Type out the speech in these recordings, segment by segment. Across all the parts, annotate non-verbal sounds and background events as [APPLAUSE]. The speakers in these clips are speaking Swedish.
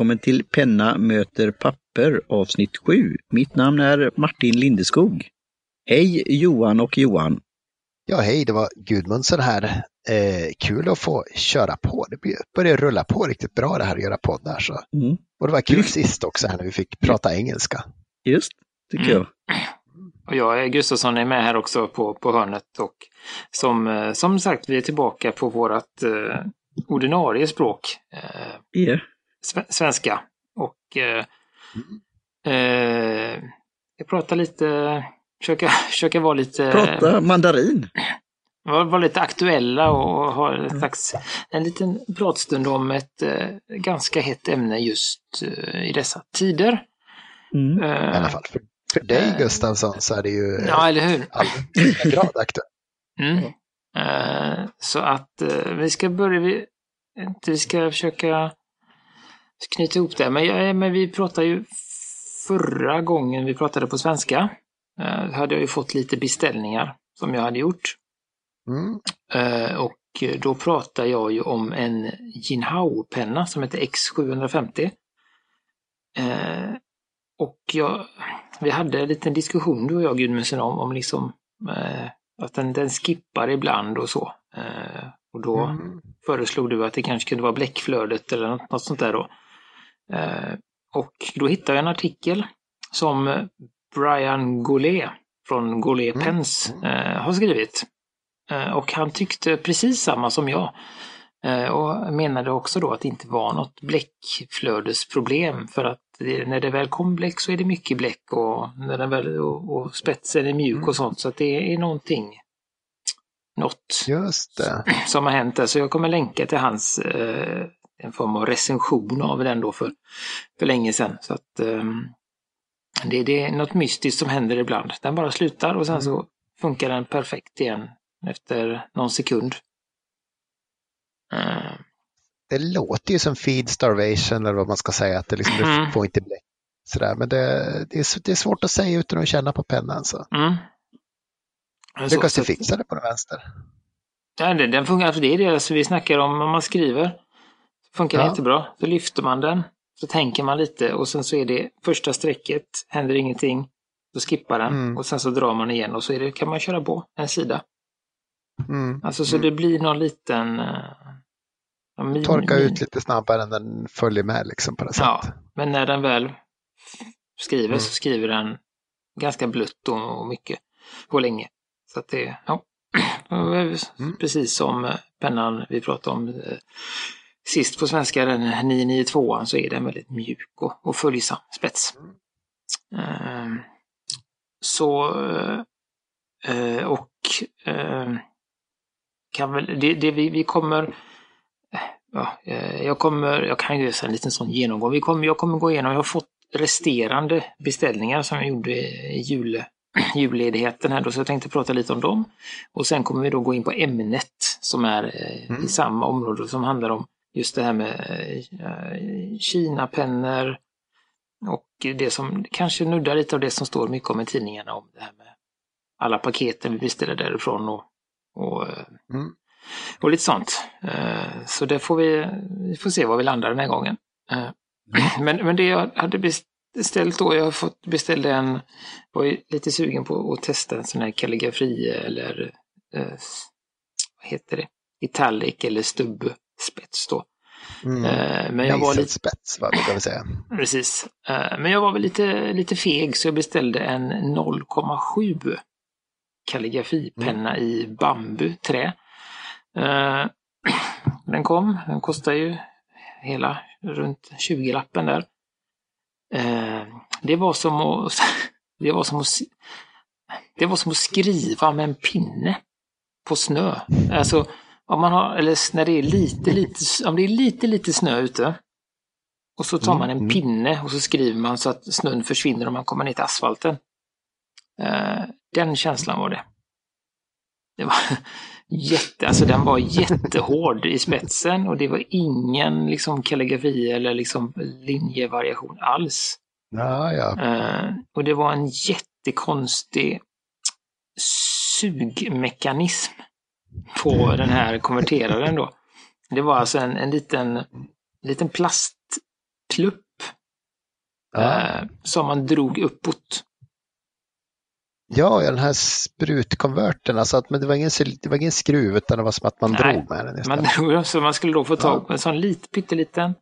välkommen till Penna möter papper avsnitt 7. Mitt namn är Martin Lindeskog. Hej Johan och Johan! Ja, hej, det var Gudmundsen här. Eh, kul att få köra på. Det börjar rulla på riktigt bra det här att göra poddar. Så. Mm. Och det var kul sist också här när vi fick prata engelska. Just, tycker mm. jag. Och jag, Gustafsson, är med här också på, på hörnet. Och som, eh, som sagt, vi är tillbaka på vårt eh, ordinarie språk. Eh, yeah. Svenska. Och eh, eh, jag pratar lite, försöka, [LAUGHS] försöka vara lite... Prata mandarin. Vara var lite aktuella och ha ett slags, en liten pratstund om ett eh, ganska hett ämne just eh, i dessa tider. Mm. I alla fall för, för dig Gustavsson så är det ju ja, eller hur? grad aktuellt. Mm. så att vi ska börja, vi, vi ska försöka knyta ihop det. Men, ja, men vi pratade ju förra gången vi pratade på svenska. Eh, hade jag ju fått lite beställningar som jag hade gjort. Mm. Eh, och då pratade jag ju om en Jinhao-penna som heter X750. Eh, och jag, vi hade en liten diskussion du och jag Gudmundsen om, om liksom eh, att den, den skippar ibland och så. Eh, och då mm. föreslog du att det kanske kunde vara bläckflödet eller något, något sånt där då. Eh, och då hittade jag en artikel som Brian Goulet från Goulet mm. Pens eh, har skrivit. Eh, och han tyckte precis samma som jag. Och menade också då att det inte var något bläckflödesproblem för att det, när det väl kom bläck så är det mycket bläck och, när den väl, och, och spetsen är mjuk och mm. sånt så att det är någonting något som har hänt där. Så jag kommer länka till hans eh, en form av recension av den då för, för länge sedan. Så att eh, det, det är något mystiskt som händer ibland. Den bara slutar och sen så mm. funkar den perfekt igen efter någon sekund. Uh. Det låter ju som feed starvation eller vad man ska säga, att det liksom mm. får inte bli sådär. Men det, det, är, det är svårt att säga utan att känna på pennan. Så. Mm. Lyckas du fixa det på den vänster? Ja, den funkar, alltså det är det alltså vi snackar om om man skriver. Funkar ja. jättebra. Så lyfter man den, så tänker man lite och sen så är det första strecket, händer ingenting. Då skippar den mm. och sen så drar man igen och så det, kan man köra på en sida. Mm. Alltså så mm. det blir någon liten... Uh, min, Torka min... ut lite snabbare än den följer med liksom på det sättet. Ja, men när den väl skriver mm. så skriver den ganska blött och mycket på länge. Så att det, ja. [CLEARS THROAT] Mm. Precis som eh, pennan vi pratade om eh, sist på svenska, den 992 så är den väldigt mjuk och, och följsam spets. Uh, så, uh, och uh, kan väl, det, det vi, vi kommer Ja, jag kommer, jag kan göra en liten sån genomgång. Vi kommer, jag kommer gå igenom, jag har fått resterande beställningar som jag gjorde i jul, [CLEARS THROAT] julledigheten här då, så jag tänkte prata lite om dem. Och sen kommer vi då gå in på ämnet som är mm. i samma område som handlar om just det här med eh, Kina-pennor och det som kanske nuddar lite av det som står mycket om i tidningarna om det här med alla paketen vi beställer därifrån och, och, eh, mm. och lite sånt. Eh, så det får vi, vi får se var vi landar den här gången. Mm. [CLEARS THROAT] Men, men det jag hade beställt då, jag har fått beställa en, var lite sugen på att testa en sån här kalligrafi eller vad heter det, italic eller stubb spets då. Mm. Eh, men jag var lite... spets, vad brukar vi säga. [LAUGHS] Precis. Eh, men jag var väl lite, lite feg så jag beställde en 0,7 kalligrafipenna mm. i bambuträ. Eh, [CLEARS THROAT] den kom, den kostar ju hela runt 20-lappen där. Det var som att, [LAUGHS] det var som att, det var som att skriva med en pinne på snö. Alltså, om man har, eller när det är lite, lite, om det är lite, lite snö ute. Och så tar man en mm, mm. pinne och så skriver man så att snön försvinner och man kommer ner till asfalten. Uh, den känslan var det. Det var [LAUGHS] jätte, alltså den var jättehård i spetsen och det var ingen liksom kalligrafi eller liksom linjevariation alls. Ja. Uh, och det var en jättekonstig sugmekanism på den här konverteraren då. Det var alltså en, en liten, liten plastplugg slupp. Ja. Eh, som man drog uppåt. Ja, den här sprutkonverten, alltså att, men det var, ingen, det var ingen skruv utan det var som att man Nej, drog med den. Man drog, så man skulle då få tag på en sån lit, pytteliten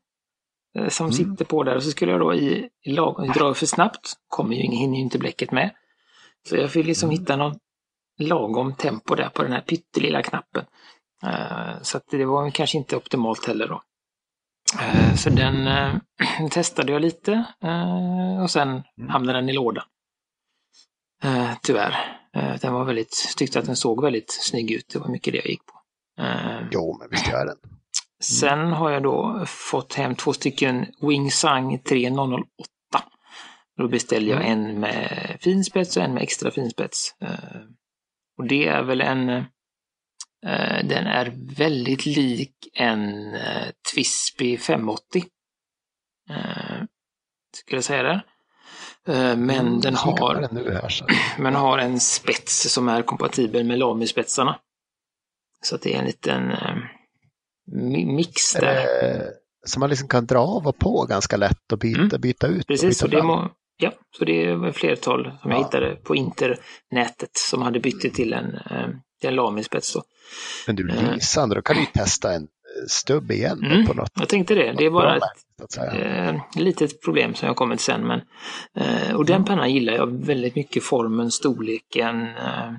eh, som mm. sitter på där och så skulle jag då i, i lag, dra för snabbt, kommer ju, hinner ju inte bläcket med. Så jag fick liksom mm. hitta någon lagom tempo där på den här pyttelilla knappen. Uh, så det var kanske inte optimalt heller då. Uh, så den uh, [CLEARS THROAT] testade jag lite och sen mm. hamnade den i lådan. Eh, tyvärr. Eh, den var väldigt, tyckte att den såg väldigt snygg ut. Det var mycket det jag gick på. Eh, jo, men visst gör den. [CLEARS THROAT] Sen har jag då fått hem två stycken Wingsang 3008. Då beställde jag mm. en med fin spets och en med extra fin spets. Eh, och det är väl en eh, den är väldigt lik en eh, Twisby 580. Skulle jag säga det? Eh, men mm, den har, här, [CLEARS THROAT] men har en spets som är kompatibel med Lamy-spetsarna. Så det är en liten eh, mix där. som man liksom kan dra av och på ganska lätt och byta, mm. byta ut. Precis, och byta det må, ja, så det är flertal som ja. jag hittade på internätet som hade bytt det till en, eh, en Lamy-spets. Men du lysande, då kan du testa en stubb igen mm, på något. Jag tänkte det. Det är bara ett eh, litet problem som jag kommer till sen. Men, eh, och den mm. pennan gillar jag väldigt mycket. Formen, storleken. Eh,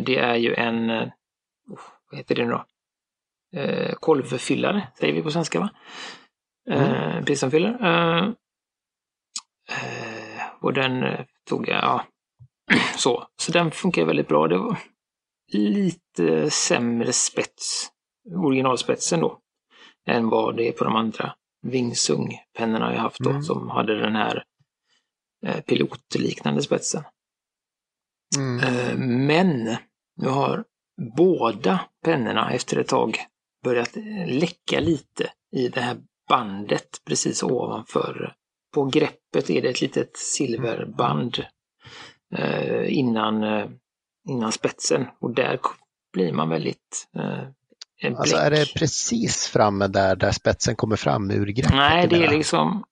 det är ju en, oh, vad heter det nu då? Eh, kolvfyllare, säger vi på svenska va? Eh, mm. Pilsenfyllare. Eh, eh, och den eh, tog jag, ja, [CLEARS THROAT] så. Så den funkar väldigt bra. Det var lite sämre spets originalspetsen då, än vad det är på de andra Vingsung-pennorna jag haft då, mm. som hade den här eh, pilotliknande spetsen. Mm. Eh, men nu har båda pennorna efter ett tag börjat läcka lite i det här bandet precis ovanför. På greppet är det ett litet silverband eh, innan, eh, innan spetsen och där blir man väldigt eh, Alltså är det precis framme där, där spetsen kommer fram ur greppet? Nej, det är liksom,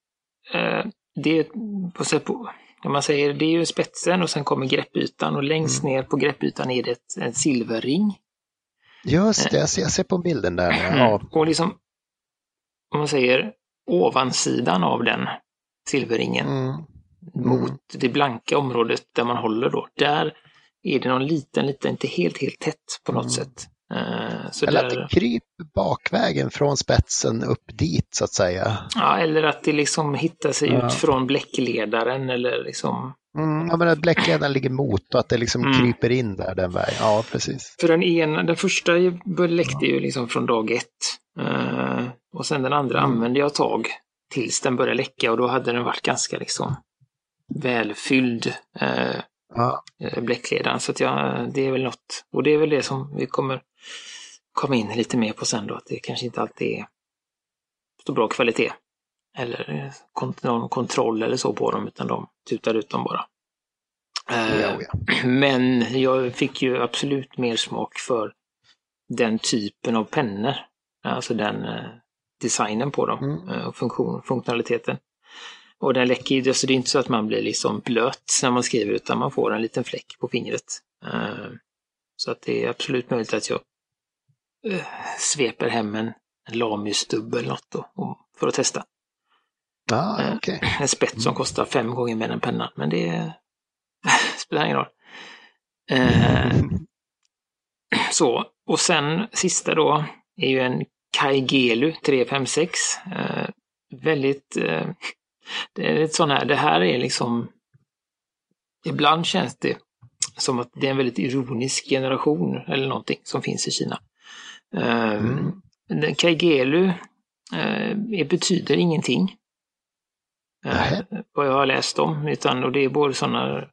eh, det är, på, om man säger, det är ju spetsen och sen kommer greppytan och längst mm. ner på greppytan är det ett, en silverring. Just det, jag ser, jag ser på bilden där. Mm. Ja. Och liksom, om man säger ovansidan av den silverringen mm. mot det blanka området där man håller då, där är det någon liten, liten, inte helt, helt tätt på något mm. sätt. Eh, så eller där... att det kryper bakvägen från spetsen upp dit så att säga. Ja, eller att det liksom hittar sig ja. ut från bläckledaren eller liksom. Mm, ja, men att bläckledaren ligger mot och att det liksom mm. kryper in där den vägen. Ja, precis. För den ena, den första läckte ju liksom från dag ett. Uh, och sen den andra mm. använde jag tag tills den började läcka och då hade den varit ganska liksom välfylld. Uh, ja. Bläckledaren. Så att jag, det är väl något. Och det är väl det som vi kommer komma in lite mer på sen då, att det kanske inte alltid är så bra kvalitet. Eller någon kontroll eller så på dem, utan de tutar ut dem bara. Eh, ja, ja. Men jag fick ju absolut mer smak för den typen av pennor. Alltså den eh, designen på dem mm. Eh, och funktion, funktionaliteten. Och den läcker ju, alltså det är inte så att man blir liksom blöt när man skriver utan man får en liten fläck på fingret. Så att det är absolut möjligt att jag äh, sveper hem en, en Lamy-stubb eller något då, för att testa. Ah, eh, okay. [CLEARS THROAT] En spets som kostar fem gånger mer än pennan, men det [LAUGHS] spelar ingen roll. Eh, [LAUGHS] så, och sen sista då är ju en Kaigelu 356. Eh, väldigt, eh, det är lite sån här, det här är liksom, ibland känns det som att det är en väldigt ironisk generation eller någonting som finns i Kina. Ehm, mm. Kaigelu eh, betyder ingenting. Eh, vad jag har läst om, utan och det är både sådana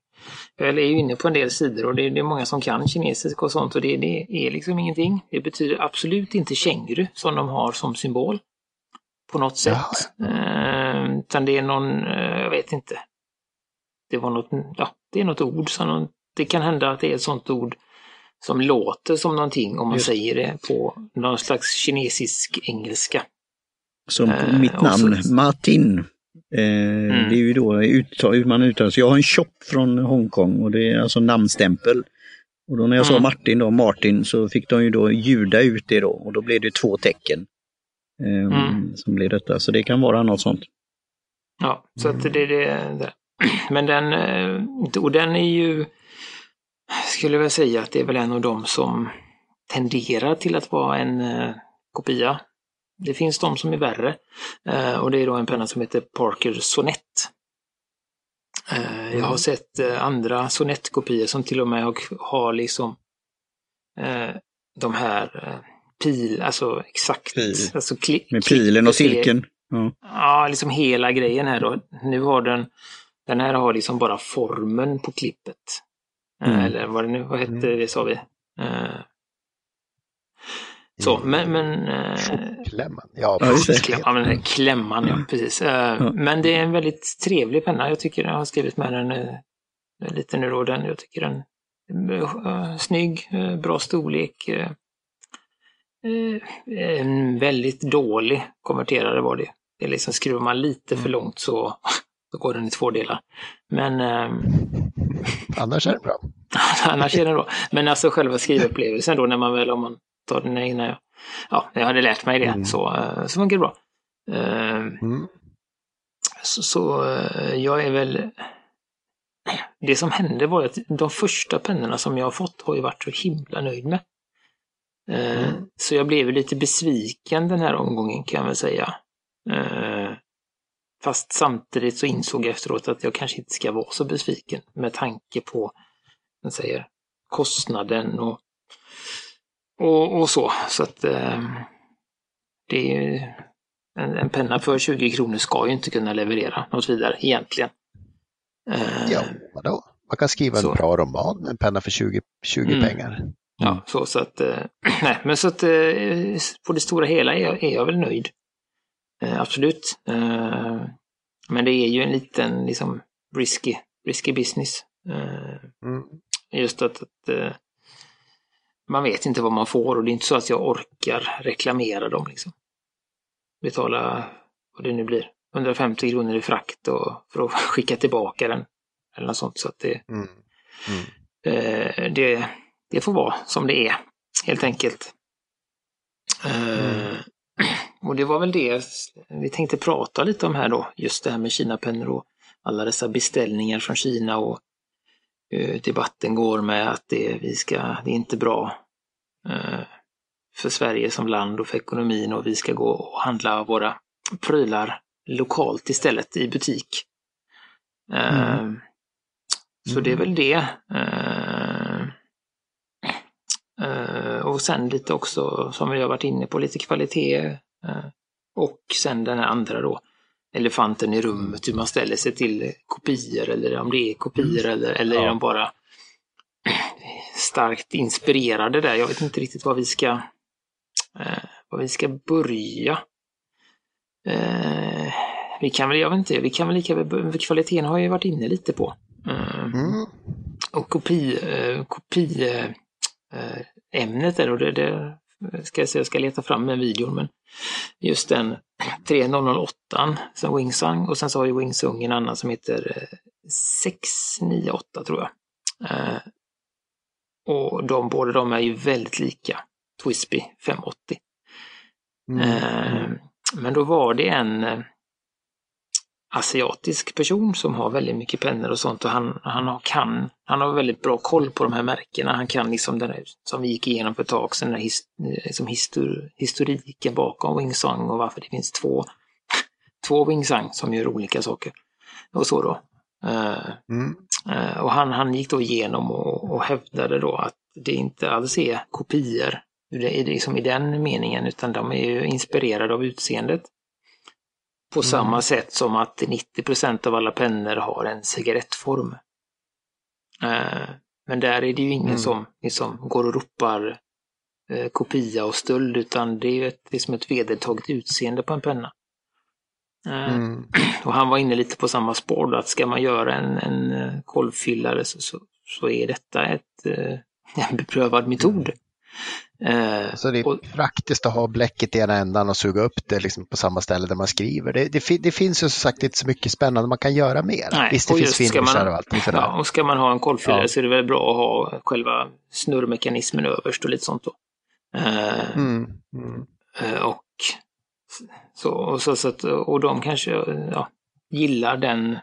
jag är ju inne på en del sidor och det är, det är många som kan kinesiska och sånt och det, det, är liksom ingenting. Det betyder absolut inte känguru som de har som symbol. På något sätt. Ja. Eh, utan det är någon, eh, jag vet inte. Det var något, ja, det är något ord som de det kan hända att det är ett sånt ord som låter som någonting om man Just. säger det på någon slags kinesisk engelska. Som eh, mitt namn, så, Martin. Eh, mm. Det är ju då uttag, man uttalar sig. Jag har en shop från Hongkong och det är alltså namnstämpel. Och då när jag mm. sa Martin då, Martin, så fick de ju då ljuda ut det då och då blev det två tecken. Eh, mm. Som blev detta, så det kan vara något sånt. Ja, så att det är det, det. [CLEARS THROAT] Men den, eh, och den är ju, skulle jag säga att det är väl en av dem som tenderar till att vara en eh, kopia. Det finns de som är värre. Eh, och det är då en penna som heter Parker Sonett. Jag har mm. sett andra Sonett-kopior som till och med har liksom de här pil, alltså exakt. Pil. Alltså Med pilen och cirkeln. Ja. ja, liksom hela grejen här då. Nu har den, den här har liksom bara formen på klippet. Eh, mm. Eller vad det nu, vad hette mm. det sa vi? Så, mm. men... men uh, klämman. Ja, precis. Klämman, men klämman, ja precis. Uh, ja. Men det är en väldigt trevlig penna. Jag tycker jag har skrivit med den uh, lite nu då. Den, jag tycker den är snygg, bra storlek. En väldigt dålig konverterare var det. Det är liksom, skruvar man lite för mm. långt så, [LAUGHS] så går den i två delar. Men... Eh, [LAUGHS] annars är det bra. [LAUGHS] annars är det bra. Men alltså själva skrivupplevelsen då när man väl, om man tar den innan jag, ja, jag hade lärt mig det, mm. så, eh, så funkar det bra. Eh, mm. Så, så eh, jag är väl... [CLEARS THROAT] Det som hände var att de första pennorna som jag har fått har jag varit så himla nöjd med. Mm. Så jag blev lite besviken den här omgången kan jag väl säga. Fast samtidigt så insåg jag efteråt att jag kanske inte ska vara så besviken med tanke på man säger, kostnaden och, och, och så. Så att eh, det är en, en, penna för 20 kronor ska ju inte kunna leverera något vidare egentligen. Eh, ja, vadå? Man kan skriva så. en bra roman med en penna för 20, 20 mm. pengar. Ja, så, så att, eh, [CLEARS THROAT] nej, men så att eh, på det stora hela är jag, är jag väl nöjd. Eh, absolut. Eh, men det är ju en liten liksom risky, risky business. Eh, mm. Just att, att eh, man vet inte vad man får och det är inte så att jag orkar reklamera dem. Liksom. Betala vad det nu blir, 150 kronor i frakt och för att [LAUGHS] skicka tillbaka den. Eller något sånt. Så att det, mm. Mm. Eh, det, det får vara som det är, helt enkelt. Mm. [CLEARS THROAT] Och det var väl det vi tänkte prata lite om här då, just det här med Kinapennor och alla dessa beställningar från Kina och debatten går med att det, vi ska, det är inte bra uh, för Sverige som land och för ekonomin och vi ska gå och handla våra prylar lokalt istället i butik. Uh, mm. Så det är väl det. och sen lite också, som vi har varit inne på, lite kvalitet Eh, och sen den här andra då, elefanten i rummet, hur man ställer sig till kopior eller om det är kopior eller, eller ja. är de bara starkt inspirerade där. Jag vet inte riktigt vad vi ska, eh, vad vi ska börja. Eh, vi kan väl, jag vet inte, vi kan väl lika kvaliteten har jag varit inne lite på. Eh, mm. Och kopi, eh, kopi eh, ämnet där, och det, det ska jag, säga, jag ska leta fram en video, men just den 3008, sen Wingsung och sen så har ju Wingsung en annan som heter 698 eh, tror jag. Eh, och de båda de är ju väldigt lika Twisby 580. Mm. Eh, men då var det en asiatisk person som har väldigt mycket pennor och sånt och han, han, kan, han har väldigt bra koll på de här märkena. Han kan liksom den där, som vi gick igenom för ett tag sedan, den his, liksom histor, historiken bakom Wingsung och varför det finns två, två Wingsung som gör olika saker. Och så då. Uh, mm. uh, och han, han gick då igenom och, och hävdade då att det inte alls är kopior det är liksom i den meningen, utan de är ju inspirerade av utseendet. På mm. samma sätt som att 90% av alla pennor har en cigarettform. Eh, men där är det ju ingen mm. som liksom går och ropar eh, kopia och stöld, utan det är ett, liksom ett vedertaget utseende på en penna. Eh, mm. Och han var inne lite på samma spår, att ska man göra en, en kolvfyllare så, så, så är detta ett, [LAUGHS] en beprövad metod. Eh, så det är och, praktiskt att ha bläcket i ena ändan och suga upp det liksom på samma ställe där man skriver. Det, det, det finns ju som sagt inte så mycket spännande man kan göra mer. Nej, Visst, det finns finishar och allting sådär. Ja, och ska man ha en kolfyllare ja. så är det väl bra att ha själva snurrmekanismen överst och lite sånt då. Eh, mm, mm. Eh, och så, och, så, så att, och de kanske ja, gillar den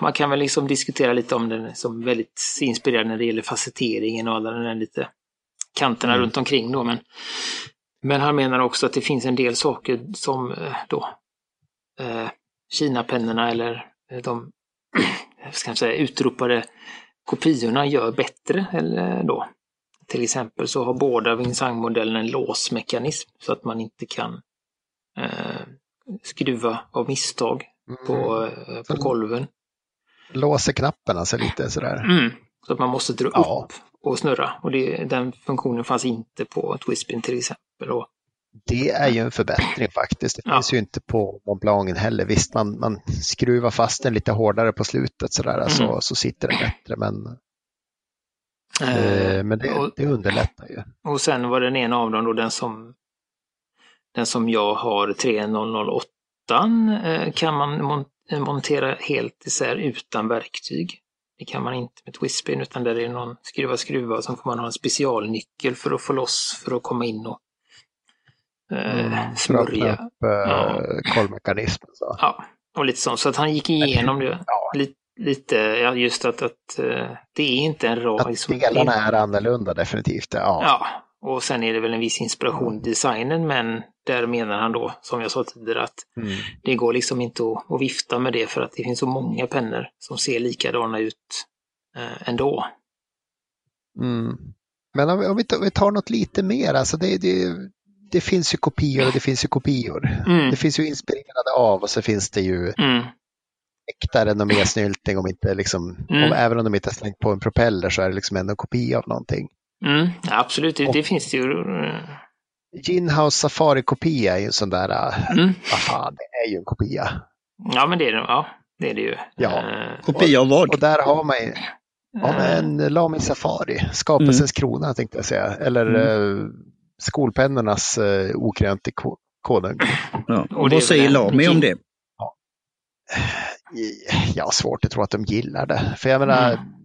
man kan väl liksom diskutera lite om den som väldigt inspirerad när det gäller facetteringen och alla den där lite kanterna mm. runt omkring då. Men, men han menar också att det finns en del saker som eh, då eh, Kina-pennorna eller eh, de [CLEARS THROAT] ska jag säga, utropade kopiorna gör bättre. Eller då. Till exempel så har båda Winsang-modellerna en låsmekanism så att man inte kan eh, skruva av misstag på, mm. Eh, på kolven. Låser knappen alltså lite sådär. Mm. Så att man måste dra ja. upp och snurra. Och det, den funktionen fanns inte på Twispin till exempel. Och, det är ju en förbättring faktiskt. Det ja. finns ju inte på Mont Blanc heller. Visst, man, man skruvar fast den lite hårdare på slutet sådär, mm. så, så sitter den bättre. Men, eh, men det, och, det underlättar ju. Och sen var den ena av dem då den som den som jag har 3008 eh, kan man montera helt isär utan verktyg. Det kan man inte med Twispin utan där är det någon skruva skruva och så får man ha en specialnyckel för att få loss för att komma in och eh, mm, smörja. Upp, eh, ja. kolvmekanismen. Så. Ja, och lite sånt. Så att han gick igenom det. Ja. Lite, lite, ja just att, att uh, det är inte en rad... Liksom, delarna är annorlunda definitivt. Ja. ja, och sen är det väl en viss inspiration i designen men där menar han då, som jag sa tidigare, att mm. det går liksom inte att, vifta med det för att det finns så många pennor som ser likadana ut eh, ändå. Mm. Men om vi, om, vi tar, något lite mer, alltså det, det, det finns ju kopior och det finns ju kopior. Mm. Det finns ju inspirerade av och så finns det ju mm. äkta renommésnyltning om inte liksom, mm. om, även om de inte har slängt på en propeller så är det liksom ändå en kopia av någonting. Mm, absolut, det, det finns det ju. Ginhouse Safari-kopia är ju en sån där, äh, mm. vad fan, det är ju en kopia. Ja, men det är det, ja, det, är det ju. Ja. Uh, kopia av vad? Och där har man ju, ja, en Lami Safari, skapelsens mm. krona tänkte jag säga, eller mm. uh, skolpennornas uh, okrönte konung. Ja. Och vad säger Lami om det? Ja. Jag har svårt att tro att de gillar det. För jag menar, mm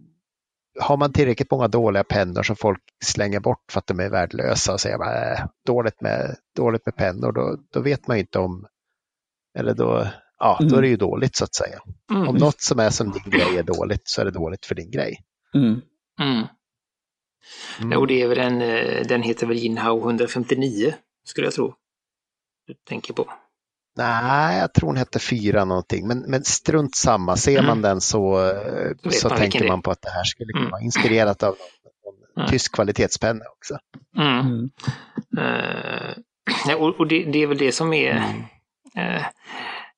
har man tillräckligt många dåliga pennor som folk slänger bort för att de är värdelösa och säger att äh, dåligt, med, dåligt med pennor, då, då vet man ju inte om, eller då, ja, mm. då är det ju dåligt så att säga. Mm. Om något som är som din grej är dåligt så är det dåligt för din grej. Mm. Mm. Mm. Och det är väl en, eh, den heter väl Jinhao 159, skulle jag tro. Du tänker på. Nej, jag tror hon hette fyra någonting, men, men strunt samma. Ser mm. man den så, så tänker man på att det här skulle kunna mm. vara inspirerat av någon, någon mm. tysk kvalitetspenna också. Mm. Uh, och, och det, det, är väl det som är uh,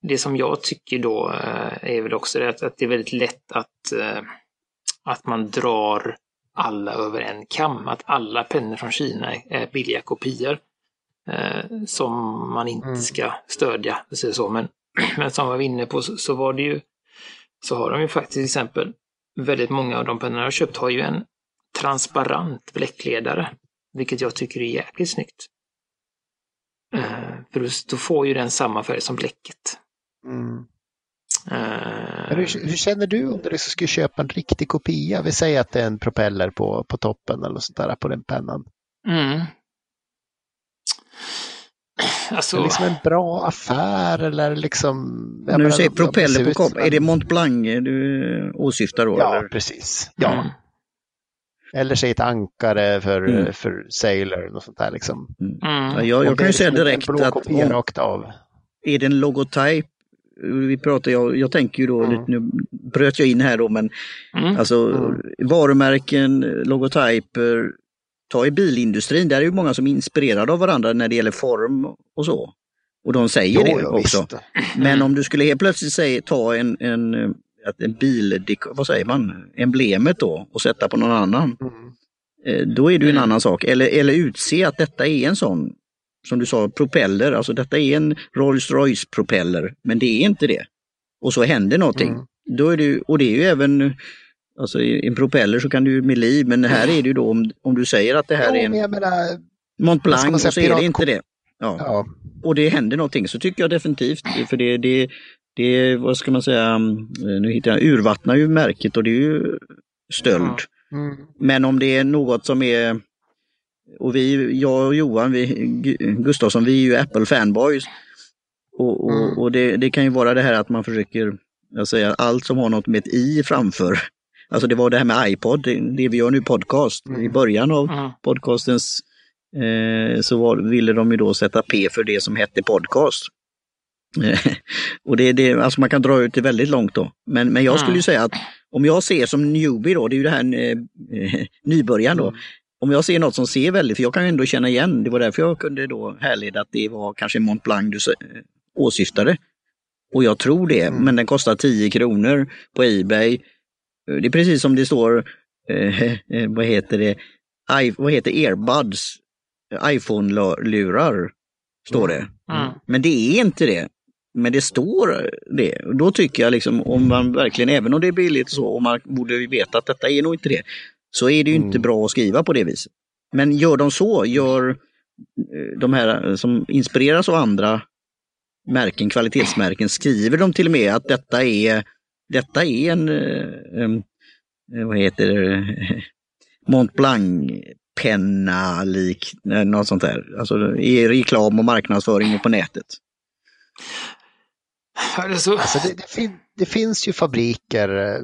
det som jag tycker då uh, är väl också det att, att, det är väldigt lätt att, att man drar alla över en kam, att alla pennor från Kina är billiga kopior eh, som man inte mm. ska stödja. Så. Men, [CLEARS THROAT] men som vi var inne på så, så, var det ju, så har de ju faktiskt till exempel, väldigt många av de pennorna jag köpt har ju en transparent bläckledare, vilket jag tycker är jäkligt snyggt. Eh, för då får ju den samma färg som bläcket. Mm. Uh, hur, hur, känner du om du skulle köpa en riktig kopia? Vi säger att det är en propeller på, på toppen eller sånt där på den pennan. Mm. [CLEARS THROAT] Alltså... Är det liksom en bra affär eller liksom... När du säger propeller på kopp, är det Mont Blanc du åsyftar då? Ja, eller? precis. Ja. Mm. Eller säg ett ankare för, mm. för Sailor och sånt där liksom. Mm. Ja, jag, jag kan ju säga liksom direkt att om, rakt av. är det en logotyp vi pratar, jag, jag tänker ju då, mm. nu bröt jag in här då, men mm. alltså mm. varumärken, logotyper, ta i bilindustrin, där är ju många som är inspirerade av varandra när det gäller form och så. Och de säger jo, det också. Men om du skulle helt plötsligt säga, ta en, en, en bil, vad säger man, emblemet då och sätta på någon annan. Mm. Eh, då är det en mm. annan sak. Eller, eller utse att detta är en sån, som du sa, propeller, alltså detta är en Rolls Royce propeller, men det är inte det. Och så händer någonting. Mm. Då är det, och det är ju även Alltså i en propeller så kan du med liv, men här är det ju då om, om du säger att det här jo, är en menar, Mont Blanc och så är det inte det. Ja. ja. Och det händer någonting så tycker jag definitivt, för det, det, det vad ska man säga, nu hittar jag, urvattnar ju märket och det är ju stöld. Mm. Men om det är något som är, och vi, jag och Johan vi, Gustafsson, vi är ju Apple fanboys. Och, och, mm. och det, det, kan ju vara det här att man försöker, jag säger allt som har något med ett i framför. Alltså det var det här med iPod, det, det vi gör nu podcast. Mm. I början av mm. podcastens eh, så var, ville de ju då sätta P för det som hette podcast. [LAUGHS] och det, det, alltså man kan dra ut det väldigt långt då. Men, men jag skulle ju säga att om jag ser som newbie då, det är ju det här eh, [LAUGHS] nybörjaren då. Mm. Om jag ser något som ser väldigt, för jag kan ju ändå känna igen, det var därför jag kunde då härleda att det var kanske Mont Blanc du åsyftade. Och jag tror det, mm. men den kostar 10 kronor på Ebay. Det är precis som det står, eh, eh vad heter det, I, vad heter earbuds, iPhone-lurar, står det. Mm. Men det är inte det. Men det står det. Då tycker jag liksom om man verkligen, även om det är billigt så, och man borde veta att detta är nog inte det, så är det ju mm. inte bra att skriva på det viset. Men gör de så, gör eh, de här som inspireras av andra märken, kvalitetsmärken, skriver de till och med att detta är, detta är en, um, vad heter det, [LAUGHS] Mont Blanc penna lik, något sånt där. Alltså i reklam och marknadsföring på nätet. Alltså, det, det, fin det, finns ju fabriker,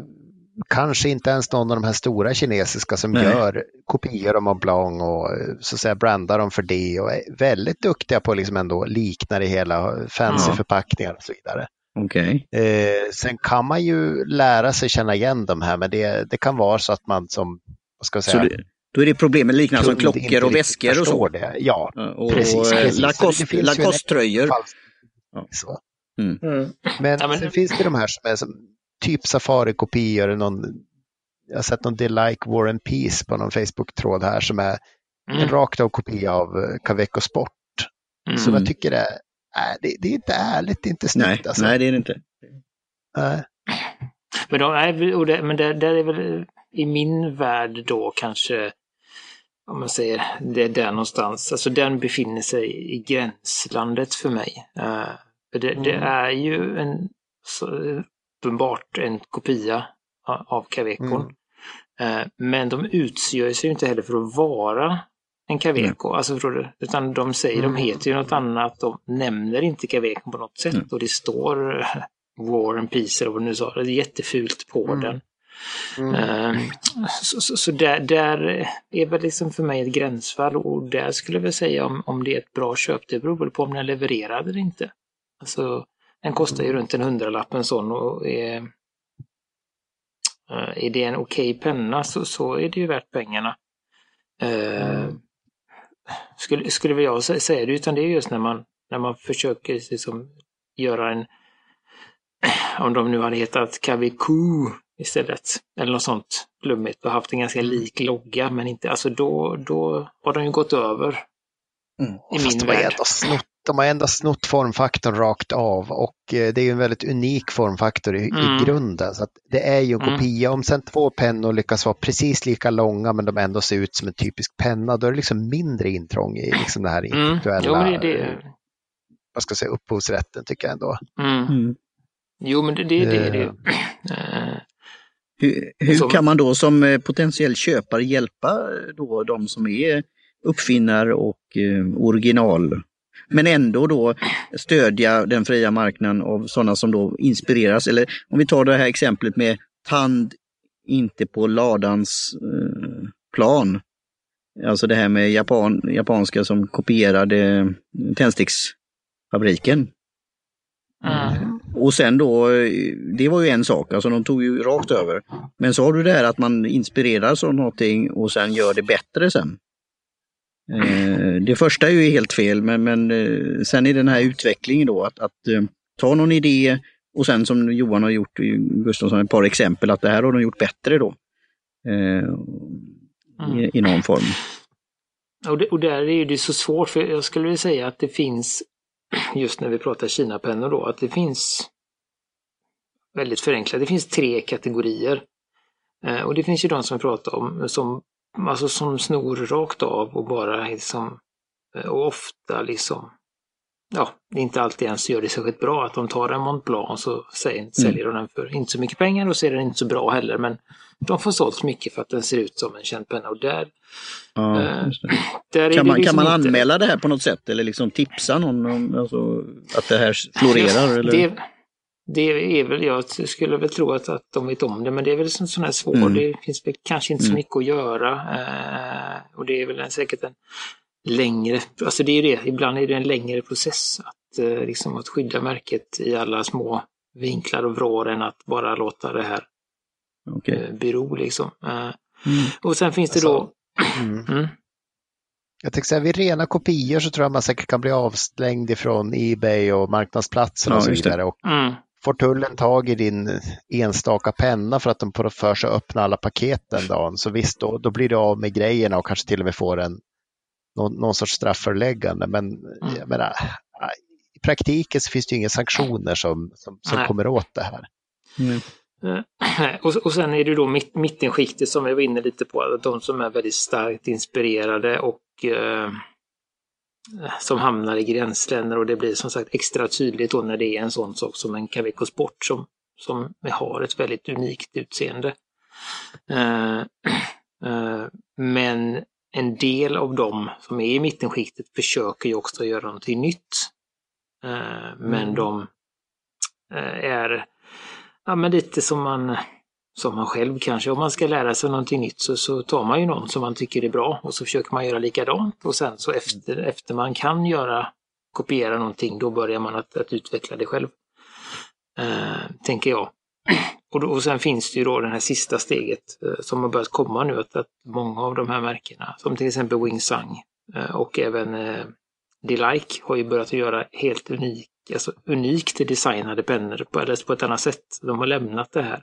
kanske inte ens någon av de här stora kinesiska som Nej. gör kopior av Mont Blanc och så att säga brandar dem för det och är väldigt duktiga på liksom ändå likna det hela, fancy ja. förpackningar och så vidare. Okay. Eh, sen kan man ju lära sig känna igen de här, men det, det kan vara så att man som, vad ska jag säga, det, då är det problem med liknande som klockor och väskor och så. Det. Ja, och, precis. precis. Lacoste-tröjor. Lacoste Ja. Mm. Mm. Men, ja, men sen finns det de här som är som, typ Safari-kopior. Någon, jag har sett någon Det Like War and Peace på någon Facebook-tråd här som är mm. en rakt av kopia av eh, Caveco Sport. Mm. Så jag tycker det är, äh, det, det, är inte ärligt, det är inte snyggt. Nej, alltså. nej det är det inte. Äh. Men, då, nej, men det, det är väl i min värld då kanske om man säger det är där någonstans, alltså den befinner sig i gränslandet för mig. Uh, det, mm. det, är ju en så, uppenbart en kopia av Cavecon. Mm. Uh, men de utgör sig ju inte heller för att vara en Caveco, mm. alltså förstår du? Utan de säger, mm. de heter ju något annat, de nämner inte Cavecon på något sätt mm. och det står War and Peace eller vad du nu sa, det är jättefult på mm. den. Mm. Ehm, så, så, så, där, där är väl liksom för mig ett gränsfall och där skulle jag väl säga om, om det är ett bra köp, det beror väl på om den levererar eller inte. Alltså, den kostar ju runt en hundralapp en sån och är, eh, är det en okej okay penna så, så är det ju värt pengarna. Uh, skulle, skulle jag säga det, utan det är just när man, när man försöker liksom göra en, [CLEARS THROAT] om de nu hade hetat Kaviku istället. Eller något sånt flummigt och haft en ganska lik logga men inte, alltså då, då har de ju gått över. Mm. I Fast min värld. Snott, de har ändå snott formfaktorn rakt av och eh, det är ju en väldigt unik formfaktor i, mm. i grunden. Så det är ju en mm. kopia. Om sen två pennor lyckas vara precis lika långa men de ändå ser ut som en typisk penna, då är det liksom mindre intrång i liksom det här mm. intellektuella jo, det, det... vad ska jag säga, upphovsrätten tycker jag ändå. Mm. Jo, men det, det, det är det. Uh, hur, hur kan man då som eh, potentiell köpare hjälpa eh, då de som är uppfinnare och eh, original? Men ändå då stödja den fria marknaden av sådana som då inspireras. Eller om vi tar det här exemplet med tand inte på ladans eh, plan. Alltså det här med Japan, japanska som kopierade tändsticksfabriken. Mm. Och sen då, det var ju en sak, alltså de tog ju rakt över. Men så har du det här att man inspireras av någonting och sen gör det bättre sen. Eh, det första är ju helt fel, men, men eh, sen är den här utvecklingen då att, att eh, ta någon idé och sen som Johan har gjort, Gustafsson, ett par exempel, att det här har de gjort bättre då. I, i någon form. Och, det, och där är det så svårt, för jag skulle vilja säga att det finns [CLEARS THROAT] just när vi pratar Kina-pennor då, att det finns väldigt förenklat, det finns tre kategorier. Och det finns ju de som pratar om som, alltså som snor rakt av och bara liksom, eh, och ofta liksom, ja, inte alltid ens gör det särskilt bra. Att de tar en Mont Blanc och så säger, mm. säljer de den för inte så mycket pengar och så är den inte så bra heller. Men de får sålt mycket för att den ser ut som en känd penna. Och där, ja, eh, där kan, man, liksom kan man anmäla inte... det här på något sätt eller liksom tipsa någon om alltså, att det här florerar? eller? Det, det är väl, jag skulle väl tro att, att de vet om det, men det är väl sån, sån här svår, mm. det finns väl kanske inte så mm. mycket att göra. Eh, och det är väl en, säkert en längre, alltså det är det, ibland är det en längre process att, eh, liksom att skydda märket i alla små vinklar och vrår än att bara låta det här okay. eh, bero liksom. Eh, mm. Och sen finns det alltså, då... Mm. [CLEARS THROAT] mm. Jag tänkte säga, vid rena kopior så tror jag man säkert kan bli avslängd ifrån Ebay och marknadsplatser och ja, så vidare. Och mm. Får tullen tag i din enstaka penna för att de får för sig att öppna alla paket den dagen, så visst, då, då blir du av med grejerna och kanske till och med får en, någon, någon sorts strafföreläggande. Men mm. jag menar, i praktiken så finns det inga sanktioner som, som, som kommer åt det här. Mm. [CLEARS THROAT] Och, och sen är det då mitt, mittenskiktet som vi var inne lite på, de som är väldigt starkt inspirerade och eh, som hamnar i gränsländer och det blir som sagt extra tydligt då när det är en sån sak som en Caveco Sport som, som har ett väldigt unikt utseende. Eh, eh, men en del av dem som är i mittenskiktet försöker ju också göra någonting nytt. Eh, men mm. de är ja, men lite som man, som man själv kanske, om man ska lära sig någonting nytt så, så tar man ju någon som man tycker är bra och så försöker man göra likadant och sen så efter, efter man kan göra, kopiera någonting, då börjar man att, att utveckla det själv. Eh, tänker jag. Och, då, och sen finns det ju då det här sista steget eh, som har börjat komma nu, att, att många av de här märkena, som till exempel Wingsung eh, och även eh, Delike har ju börjat att göra helt unik, alltså unikt designade pennor på, eller på ett annat sätt. De har lämnat det här.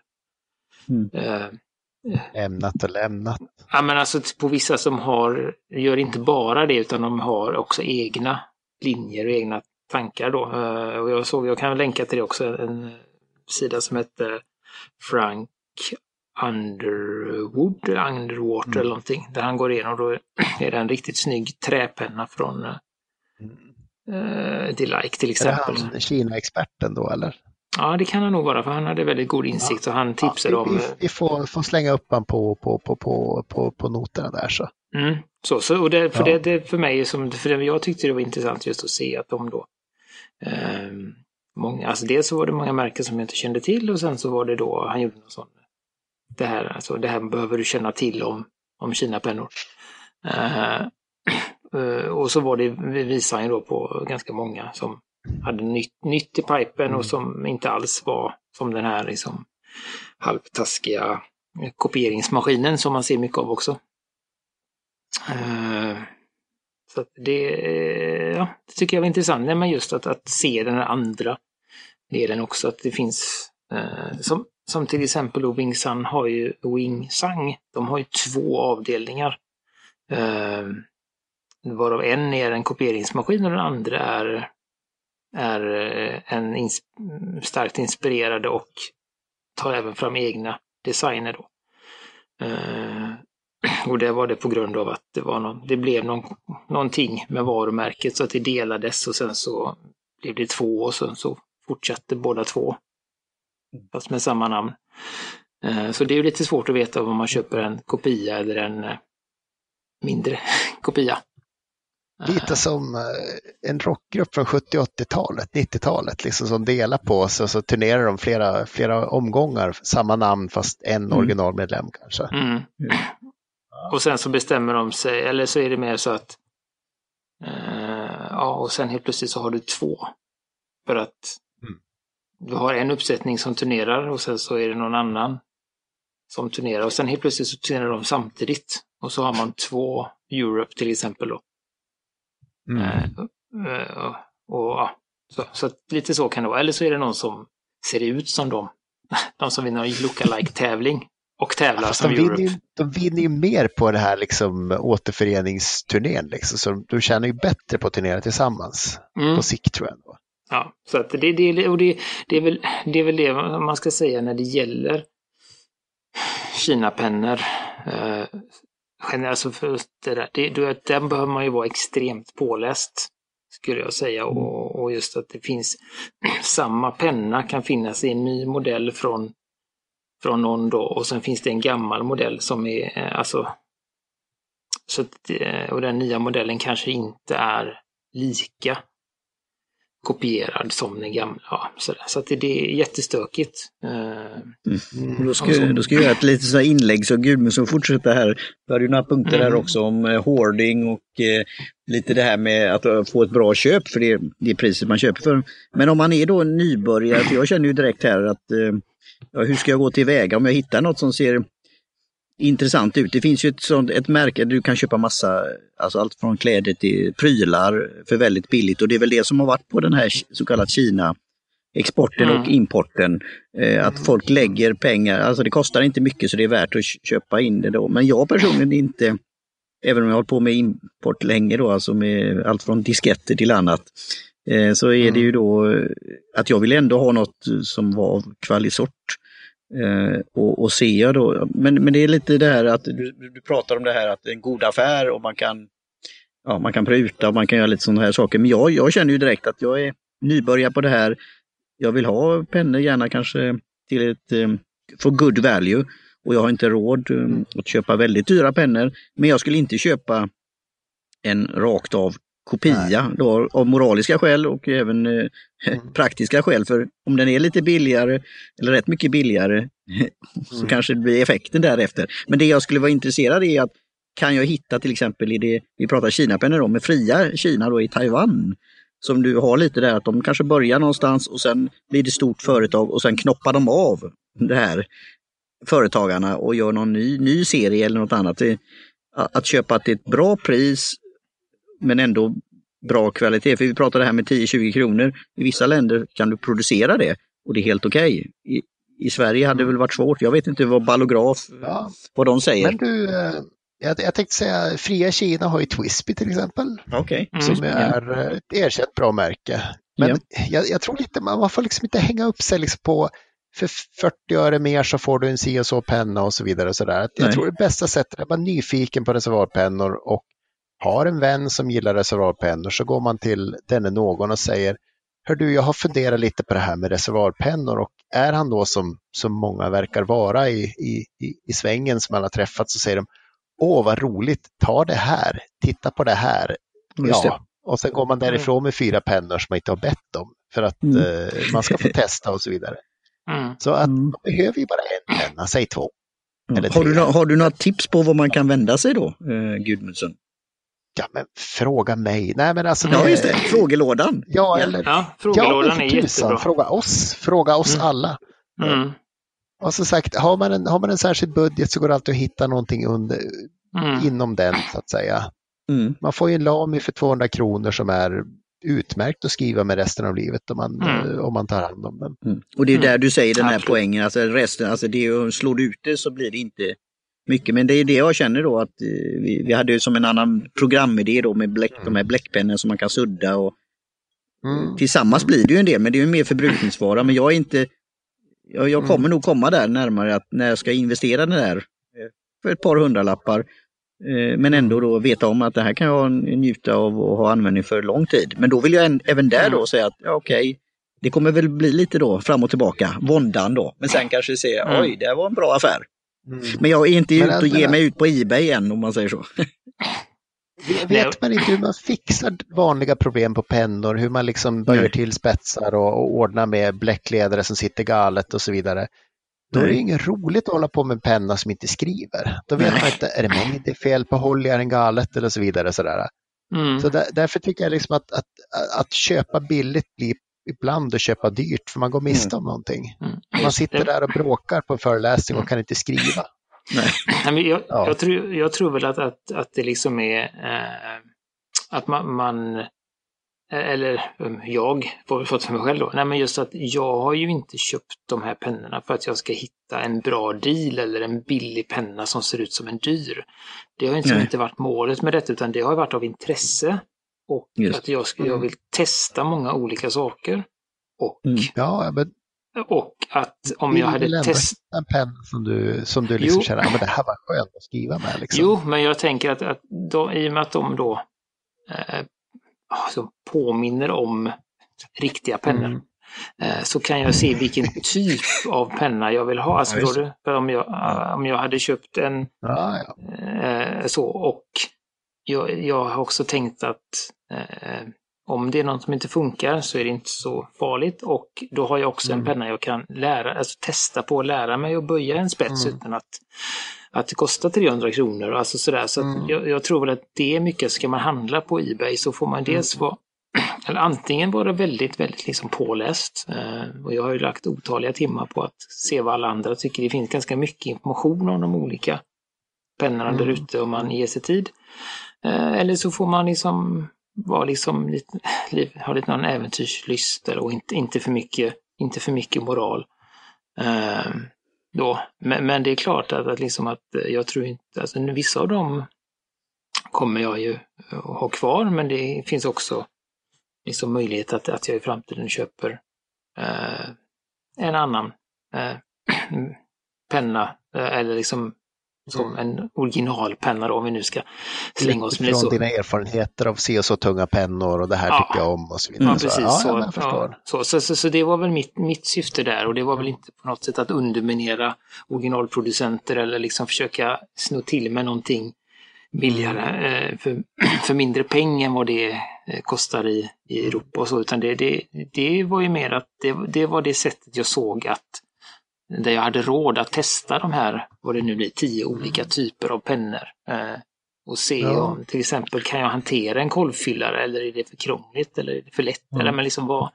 Mm. Eh, lämnat och lämnat. Ja men alltså på vissa som har, gör inte bara det utan de har också egna linjer och egna tankar då. Eh, och jag såg, jag kan länka till det också, en sida som heter Frank Underwood, Underwater mm. eller någonting. Där han går igenom, då är det en riktigt snygg träpenna från eh, eh, Delike till exempel. Är han Kina-experten då eller? Ja, det kan han nog vara, för han hade väldigt god insikt och han tipsade ja, vi, om... Vi, vi får, får, slänga upp honom på, på, på, på, på, på noterna där så. Mm. Så, så, och det, för, ja. det, det, för mig, som, för det, jag tyckte det var intressant just att se att de då eh, många, alltså dels så var det många märken som jag inte kände till och sen så var det då, han gjorde någon sån, det här, alltså det här behöver du känna till om, om Kina-pennor. Eh, [CLEARS THROAT] Eh, och så var det, visade han då på ganska många som hade nytt, nytt i pipen och mm. som inte alls var som den här liksom halvtaskiga kopieringsmaskinen som man ser mycket av också. Uh, så det, ja, det tycker jag var intressant, men just att, att se den här andra delen också, att det finns uh, som, som till exempel då Wing Sun har ju Wing Sang, de har ju två avdelningar. Uh, varav en är en kopieringsmaskin och den andra är, är eh, en ins starkt inspirerade och tar även fram egna designer. Då. Eh, [CLEARS THROAT] och det var det på grund av att det, var någon, det blev någon, någonting med varumärket så att det delades och sen så blev det två och sen så fortsatte båda två. Fast med samma namn. Eh, så det är lite svårt att veta om man köper en kopia eller en eh, mindre [LAUGHS] kopia. Lite som eh, en rockgrupp från 70-80-talet, 90-talet, liksom som delar på sig och så turnerar de flera, flera omgångar, samma namn fast en mm. originalmedlem kanske. Mm. Och sen så bestämmer de sig, eller så är det mer så att eh, ja, och sen helt plötsligt så har du två. För att mm. du har en uppsättning som turnerar och sen så är det någon annan som turnerar och sen helt plötsligt så turnerar de samtidigt. Och så har man två Europe till exempel då. Mm. Eh, och, och, så, så lite så kan det vara. Eller så är det någon som ser ut som dem. [LAUGHS] De som vinner en lookalike-tävling och tävlar ja, som de Europe. Vinner ju, de vinner ju mer på det här liksom, återföreningsturnén. Liksom, så de tjänar ju bättre på att turnera tillsammans mm. på sikt tror jag. Ändå. Ja, så att det, det, och det, det, är väl, det är väl det man ska säga när det gäller Kina-pennor. Eh, alltså för det där, det, där behöver man ju vara extremt påläst skulle jag säga. Och, och, just att det finns [CLEARS THROAT] samma penna kan finnas i en ny modell från, från någon då. Och sen finns det en gammal modell som är eh, alltså så att, eh, och den nya modellen kanske inte är lika kopierad som den gamla. Ja, så så att det, det är jättestökigt. Mm. Då, ska, då ska jag göra ett litet så inlägg så Gudmundsson fortsätter här. Du hade ju några punkter mm. här också om eh, hoarding och eh, lite det här med att uh, få ett bra köp för det, det är priset man köper för. Men om man är då nybörjare, för jag känner ju direkt här att eh, hur ska jag gå tillväga om jag hittar något som ser intressant ut. Det finns ju ett, sånt, ett märke du kan köpa massa, alltså allt från kläder till prylar för väldigt billigt och det är väl det som har varit på den här så kallad Kina exporten mm. och importen. Eh, att folk lägger pengar, alltså det kostar inte mycket så det är värt att köpa in det då. Men jag personligen inte, även om jag har hållit på med import länge då, alltså med allt från disketter till annat, eh, så är mm. det ju då att jag vill ändå ha något som var av kvalisort. Eh, och, och ser då, men, men det är lite det här att du, du pratar om det här att det är en god affär och man kan, ja, man kan pruta och man kan göra lite sådana här saker. Men jag, jag känner ju direkt att jag är nybörjare på det här. Jag vill ha pennor gärna kanske till ett, eh, för good value och jag har inte råd eh, att köpa väldigt dyra pennor. Men jag skulle inte köpa en rakt av kopia då, av moraliska skäl och även eh, mm. [LAUGHS] praktiska skäl. För om den är lite billigare, eller rätt mycket billigare, [LAUGHS] så mm. kanske det blir effekten därefter. Men det jag skulle vara intresserad i är att kan jag hitta till exempel i det, vi pratar Kinapennor om, med fria Kina då i Taiwan, som du har lite där att de kanske börjar någonstans och sen blir det stort företag och sen knoppar de av det här företagarna och gör någon ny, ny serie eller något annat. Att köpa till ett bra pris men ändå bra kvalitet. För vi pratar det här med 10-20 kronor. I vissa länder kan du producera det och det är helt okej. Okay. I, I, Sverige hade det väl varit svårt. Jag vet inte vad Ballograf, ja. vad de säger. Men du, eh, jag, jag tänkte säga, Fria Kina har ju Twisby till exempel. Okay. Mm. Som är ett erkänt bra märke. Men ja. jag, jag, tror inte, man får liksom inte hänga upp sig liksom på för 40 öre mer så får du en si och så penna och så vidare. Och så där. Jag Nej. tror det bästa sättet är att vara nyfiken på reservoarpennor och har en vän som gillar reservoarpennor så går man till denne någon och säger Hör du, jag har funderat lite på det här med reservoarpennor och är han då som, som många verkar vara i, i, i svängen som alla träffat så säger de Åh vad roligt, ta det här, titta på det här. Ja, och sen går man därifrån med fyra pennor som man inte har bett om för att mm. eh, man ska få [LAUGHS] testa och så vidare. Mm. Så att man behöver ju bara en penna, säg två. Mm. Har, du, har du några tips på vad man kan vända sig då, eh, Gudmundsson? Ja, men fråga mig. Nej, men alltså, ja, just det. Frågelådan. Ja, eller, ja frågelådan ja, är jättebra. Fråga oss, fråga oss mm. alla. Mm. Och som sagt, har man, en, har man en särskild budget så går det alltid att hitta någonting under, mm. inom den, så att säga. Mm. Man får ju en Lami för 200 kronor som är utmärkt att skriva med resten av livet om man, mm. om man tar hand om den. Mm. Och det är där du säger den här Absolut. poängen, alltså resten, alltså det slår du ut det så blir det inte mycket. Men det är det jag känner då att eh, vi, vi hade ju som en annan programidé då med bläck, de här bläckpennor som man kan sudda och mm. tillsammans blir det ju en del, men det är ju mer förbrukningsvara. Men jag är inte, jag, jag kommer mm. nog komma där närmare att när jag ska investera det där eh, för ett par hundralappar, eh, men ändå då veta om att det här kan jag njuta av och ha användning för lång tid. Men då vill jag även där då mm. säga att ja, okej, okay, det kommer väl bli lite då fram och tillbaka, våndan då. Men sen kanske se, mm. oj, det var en bra affär. Mm. Men jag är inte ute och ger mig ut på Ebay än om man säger så. Vet man inte hur man fixar vanliga problem på pennor, hur man liksom böjer till spetsar och, och ordnar med bläckledare som sitter galet och så vidare. Då är det inget roligt att hålla på med en penna som inte skriver. Då vet Nej. man inte, är det mig det är fel på, håller jag den galet eller så vidare. Sådär. Mm. Så där, därför tycker jag liksom att, att, att köpa billigt blir ibland att köpa dyrt för man går miste om mm. någonting. Mm. Man sitter där och bråkar på en föreläsning och kan inte skriva. Nej. jag, ja. jag, tror, jag tror väl att, att, att det liksom är eh, att man, man eh, eller um, jag får fått för mig själv då. Nej men just att jag har ju inte köpt de här pennorna för att jag ska hitta en bra deal eller en billig penna som ser ut som en dyr. Det har inte, inte varit målet med detta utan det har varit av intresse. Och Just. att jag, ska, jag mm. vill testa många olika saker. Och... Mm. Ja, men och att om jag hade testat... en penna som du, som du liksom jo. känner, men det här var skönt att skriva med. Liksom. Jo, men jag tänker att, att då, i och med att de då eh, alltså påminner om riktiga pennor. Mm. Eh, så kan jag se vilken [LAUGHS] typ av penna jag vill ha. Alltså, ja, för om, jag, ja. om jag hade köpt en ja, eh, så och jag, jag har också tänkt att eh, om det är något som inte funkar så är det inte så farligt och då har jag också mm. en penna jag kan lära, alltså testa på att lära mig att böja en spets mm. utan att, att det kostar 300 kronor. Alltså sådär. Så mm. jag, jag, tror väl att det är mycket, ska man handla på Ebay så får man dels mm. vara [CLEARS THROAT] eller antingen vara väldigt, väldigt liksom påläst. Eh, och jag har ju lagt otaliga timmar på att se vad alla andra tycker. Det finns ganska mycket information om de olika pennorna mm. där ute om man ger sig tid. Eh, eller så får man liksom var liksom lite, ha lite någon äventyrslyster och inte, inte, för mycket, inte för mycket moral. Eh, då. Men, men, det är klart att, att, liksom att jag tror inte, alltså vissa av dem kommer jag ju att ha kvar men det finns också liksom möjlighet att, att jag i framtiden köper eh, en annan eh, [CLEARS THROAT] penna eh, eller liksom som mm. en originalpenna då, om vi nu ska slänga oss med det så. dina erfarenheter av se och så tunga pennor och det här ja. tycker jag om och så vidare. Ja, precis. Så, ja, så, ja, så, så, så, så, det var väl mitt, mitt syfte där och det var väl inte på något sätt att underminera originalproducenter eller liksom försöka sno till med någonting billigare eh, för, [CLEARS THROAT] för mindre pengar än vad det eh, kostar i, i Europa och så, utan det, det, det var ju mer att det, det var det sättet jag såg att där jag hade råd att testa de här, vad det nu blir, tio olika typer av pennor. Eh, och se ja. om till exempel kan jag hantera en kolvfyllare eller är det för krångligt eller är det för lätt? Mm. Eller men liksom vad,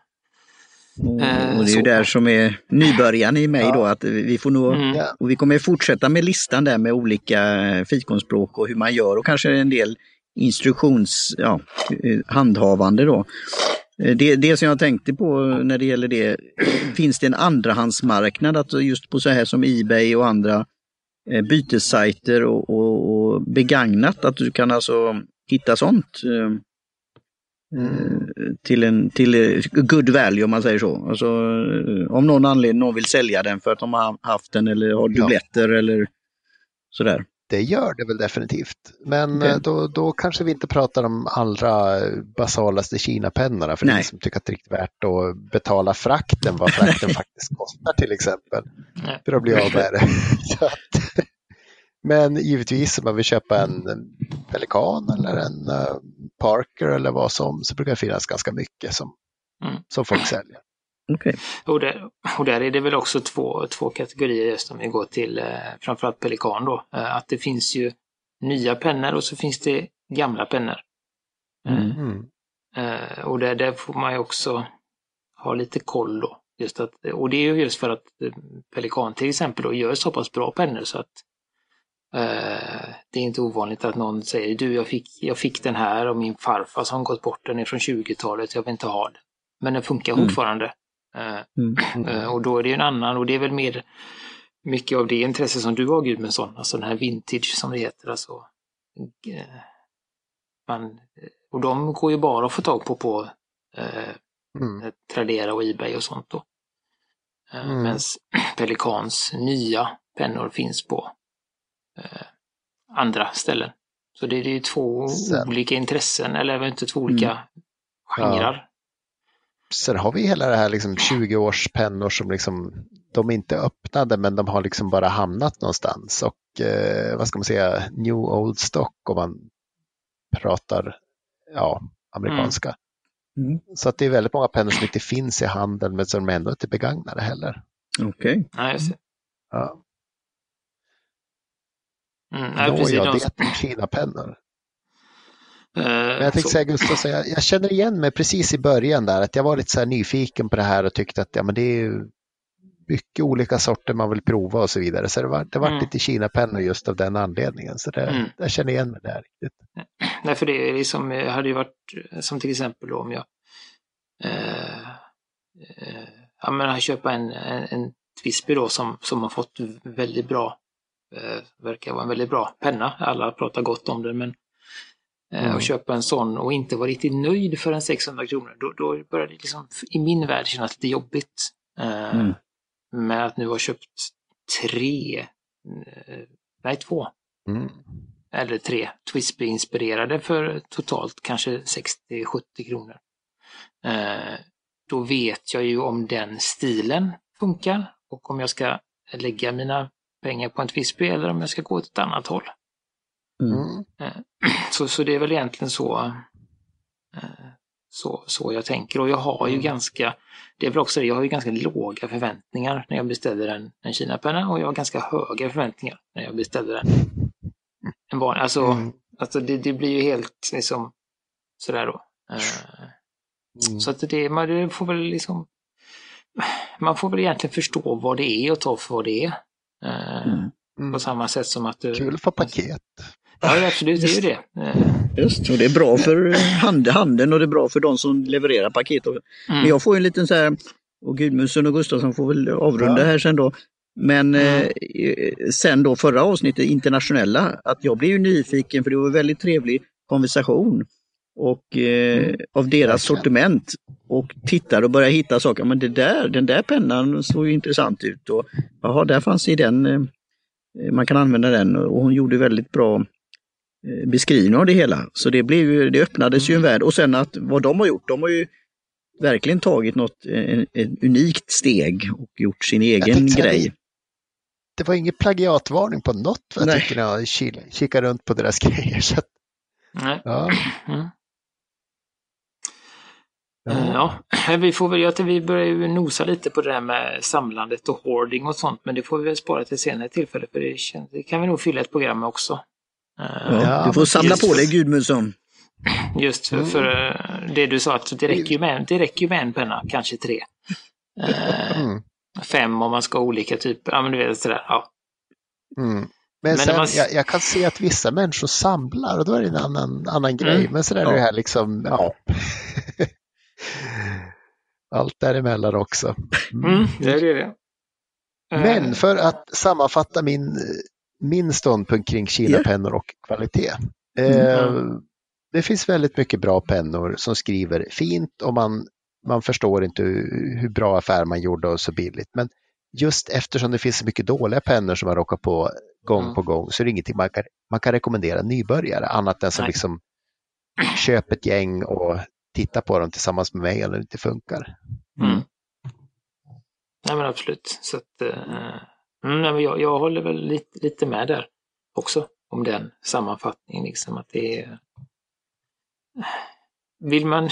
Mm, och det är ju där som är nybörjaren i mig ja. då, att vi får nog, mm. och vi kommer fortsätta med listan där med olika fikonspråk och hur man gör och kanske en del instruktions, ja, handhavande då. Eh, det, det som jag tänkte på när det gäller det, finns det en andrahandsmarknad att just på så här som Ebay och andra eh, bytessajter och, och, och begagnat, att du kan alltså hitta sånt? Mm. till en till good value om man säger så. Alltså, om någon anledning någon vill sälja den för att de har haft den eller har dubbletter ja. eller sådär. Det gör det väl definitivt. Men okay. Eh, då, då kanske vi inte pratar om allra basalaste Kina-pennorna för är som tycker att det är riktigt värt att betala frakten, vad frakten [LAUGHS] faktiskt kostar till exempel. Nej. För att bli av med det. [LAUGHS] [LAUGHS] Men givetvis om man vill köpa en, Pelikan eller en uh, Parker eller vad som så brukar det finnas ganska mycket som, mm. som folk säljer. Okay. Och, där, och där är det väl också två, två kategorier just om vi går till eh, framförallt Pelikan då. Eh, att det finns ju nya pennor och så finns det gamla pennor. Mm. mm. Eh, och där, där får man ju också ha lite koll då. Just att, och det är ju just för att eh, Pelikan till exempel då gör så pass bra pennor så att Eh, det är inte ovanligt att någon säger du jag fick, jag fick den här och min farfar som gått bort den är från 20-talet, jag vill inte ha den. Men den funkar mm. fortfarande. Eh, mm. Eh, och då är det en annan och det är väl mer mycket av det intresse som du har Gudmundsson, alltså den här vintage som det heter. Alltså, man, och de går ju bara att få tag på på eh, mm. Tradera och Ebay och sånt då. Eh, mm. Medan [CLEARS THROAT] Pelikans nya pennor finns på eh, andra ställen. Så det, är två Sen. olika intressen, eller även inte två olika mm. genrer. Sen har vi hela det här liksom 20-årspennor som liksom, de är inte öppnade men de har liksom bara hamnat någonstans. Och eh, vad ska man säga, new old stock om man pratar ja, amerikanska. Mm. Mm. Så att det är väldigt många pennor som inte finns i handeln men som ändå inte är begagnade heller. Okej. Okay. Ja. Mm, ja, det är Kina-pennor. Uh, jag tänkte så... säga Gustav, så jag, jag, känner igen mig precis i början där, att jag var lite så nyfiken på det här och tyckte att ja, men det är mycket olika sorter man vill prova och så vidare. Så det var, det var mm. lite Kina-pennor just av den anledningen. Så det, mm. jag känner igen mig där. Riktigt. [CLEARS THROAT] Nej, för det är liksom, hade ju varit som till exempel om jag eh, eh, ja, men köpa en, en, en Twisby då som, som har fått väldigt bra Eh, verkar vara en väldigt bra penna. Alla pratar gott om den men eh, mm. och köpa en sån och inte vara riktigt nöjd för en 600 kronor, då, då börjar det liksom i min värld kännas lite jobbigt. Eh, mm. med att nu ha köpt tre, eh, nej två, mm. eller tre Twisby-inspirerade för totalt kanske 60-70 kronor. Eh, då vet jag ju om den stilen funkar och om jag ska lägga mina pengar på en Twisby eller om jag ska gå åt ett annat håll. Mm. Eh, så, så det är väl egentligen så, så, så jag tänker. Och jag har ju mm. ganska, det är väl också det, jag har ju ganska låga förväntningar när jag beställer en, en Kina-penna och jag har ganska höga förväntningar när jag beställer en, en vanlig. Alltså, mm. alltså det, det, blir ju helt liksom sådär då. Uh, mm. Så att det, man får väl liksom, man får väl egentligen förstå vad det är och ta för vad det är. Uh, på samma sätt som att... Kul att få paket. Ja, absolut, det är ju det. Just, och det är bra för handeln och det är bra för de som levererar paket. Mm. Men jag får en liten så här, och Gudmundsson och Gustafsson får väl avrunda ja. här sen då. Men mm. eh, sen då förra avsnittet, internationella, att jag blev ju nyfiken för det var en väldigt trevlig konversation och eh, mm. av deras sortiment och tittar och börjar hitta saker. Men det där, den där pennan såg ju intressant ut och jaha, där fanns i den, eh, man kan använda den och hon gjorde väldigt bra Eh, beskrivning av det hela. Så det, blev ju, det öppnades ju en värld och sen att vad de har gjort, de har ju verkligen tagit något ett unikt steg och gjort sin egen grej. Det var ingen plagiatvarning på något vad jag tycker när jag kikar runt på deras [LAUGHS] grejer. Så att, Nej. Ja. [CLEARS THROAT] Mm. Ja. ja, [CLEARS THROAT] vi får väl, att vi börjar ju nosa lite på det där med samlandet och hoarding och sånt, men det får vi väl spara till senare tillfälle för det, känns, det kan vi nog fylla ett program med också. Ja, du får samla på dig Gudmundsson. Just för, för mm. det du sa, att det räcker, ju med, det räcker med en penna, kanske tre. Mm. Fem om man ska ha olika typer, ja men du vet sådär. Ja. Mm. Men, men sen, man... jag, jag, kan se att vissa människor samlar och då är det en annan, annan grej. Mm. Men sen är det ja. här liksom, ja. [LAUGHS] Allt däremellan också. Mm. det är det. Men för att sammanfatta min min ståndpunkt kring Kina-pennor och kvalitet. Eh, mm. Det finns väldigt mycket bra pennor som skriver fint och man, man förstår inte hur, bra affär man gjorde och så billigt. Men just eftersom det finns så mycket dåliga pennor som man råkar på gång mm. på gång så är det ingenting man kan, man kan rekommendera nybörjare annat än som liksom köp ett gäng och titta på dem tillsammans med mig eller det inte funkar. Mm. Nej men absolut. Så att, uh Mm, men jag, jag håller väl lite, lite med där också om den sammanfattningen. Liksom, att det är... Vill man,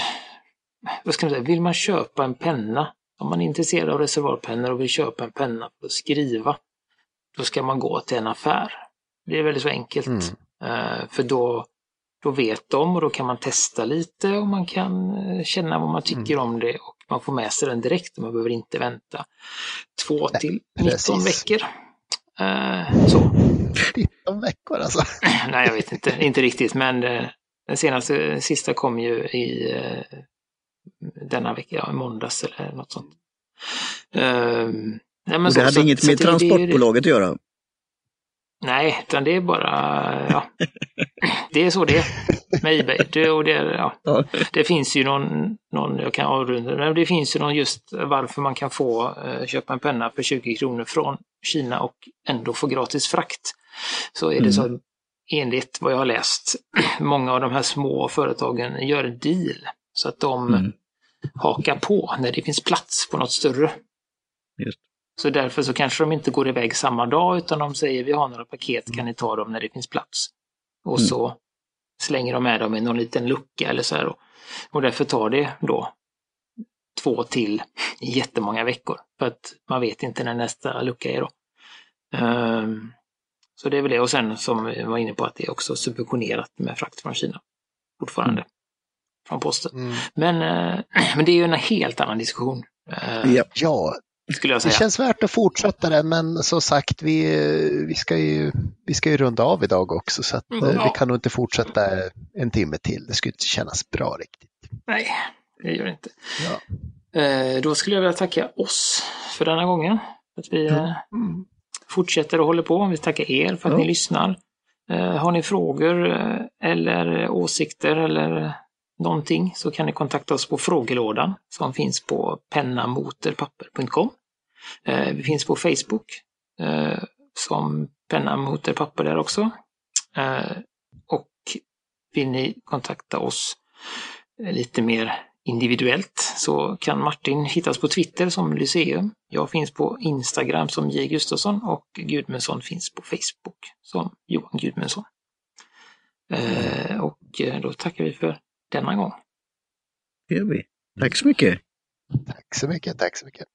vad ska man säga, vill man köpa en penna, om man är intresserad av reservoarpennor och vill köpa en penna för att skriva, då ska man gå till en affär. Det är väldigt så enkelt. Mm. Uh, för då, då vet de och då kan man testa lite och man kan eh, känna vad man tycker mm. om det och man får med sig den direkt och man behöver inte vänta två Nej, till 19 precis. veckor. Uh, så. 19 veckor alltså? [CLEARS THROAT] Nej, jag vet inte, inte riktigt, men uh, den senaste, sista kom ju i uh, denna vecka, ja, i måndags eller något sånt. Ehm, nej, och det så, hade så, inget med transportbolaget att göra? Nej, utan det är bara, ja, [LAUGHS] det är så det är med Ebay. Det, och det, ja, det finns ju någon, någon, jag kan avrunda, men det finns ju någon just varför man kan få eh, köpa en penna för 20 kronor från Kina och ändå få gratis frakt. Så är det mm. så enligt vad jag har läst, [CLEARS THROAT] många av de här små företagen gör en deal så att de mm. hakar på när det finns plats på något större. Just. Så därför så kanske de inte går iväg samma dag utan de säger vi har några paket, kan ni ta dem när det finns plats? Och mm. så slänger de med dem i någon liten lucka eller så här. Och därför tar det då två till jättemånga veckor. För att man vet inte när nästa lucka är då. Um, så det är väl det. Och sen som vi var inne på att det är också subventionerat med frakt från Kina. Fortfarande. Mm. Från posten. Mm. Men, uh, [CLEARS THROAT] men det är ju en helt annan diskussion. Uh, ja, ja, skulle jag säga. Det känns värt att fortsätta det, men som sagt, vi, vi, ska, ju, vi ska ju runda av idag också, så att, mm, ja. vi kan nog inte fortsätta en timme till. Det skulle inte kännas bra riktigt. Nej, det gör det inte. Ja. Eh, då skulle jag vilja tacka oss för denna gången. Att vi mm. mm. fortsätter och håller på. Vi tackar er för att ja. ni lyssnar. Eh, har ni frågor eh, eller åsikter eller någonting så kan ni kontakta oss på frågelådan som finns på pennamoterpapper.com. Eh, vi finns på Facebook eh, som penna motor papper där också. Eh, och vill ni kontakta oss lite mer individuellt så kan Martin hittas på Twitter som Lyceum. Jag finns på Instagram som J. Gustafsson och Gudmundsson finns på Facebook som Johan Gudmundsson. Och då tackar vi för denna gång. Det gör vi. Tack så mycket. Tack så mycket. Tack så mycket.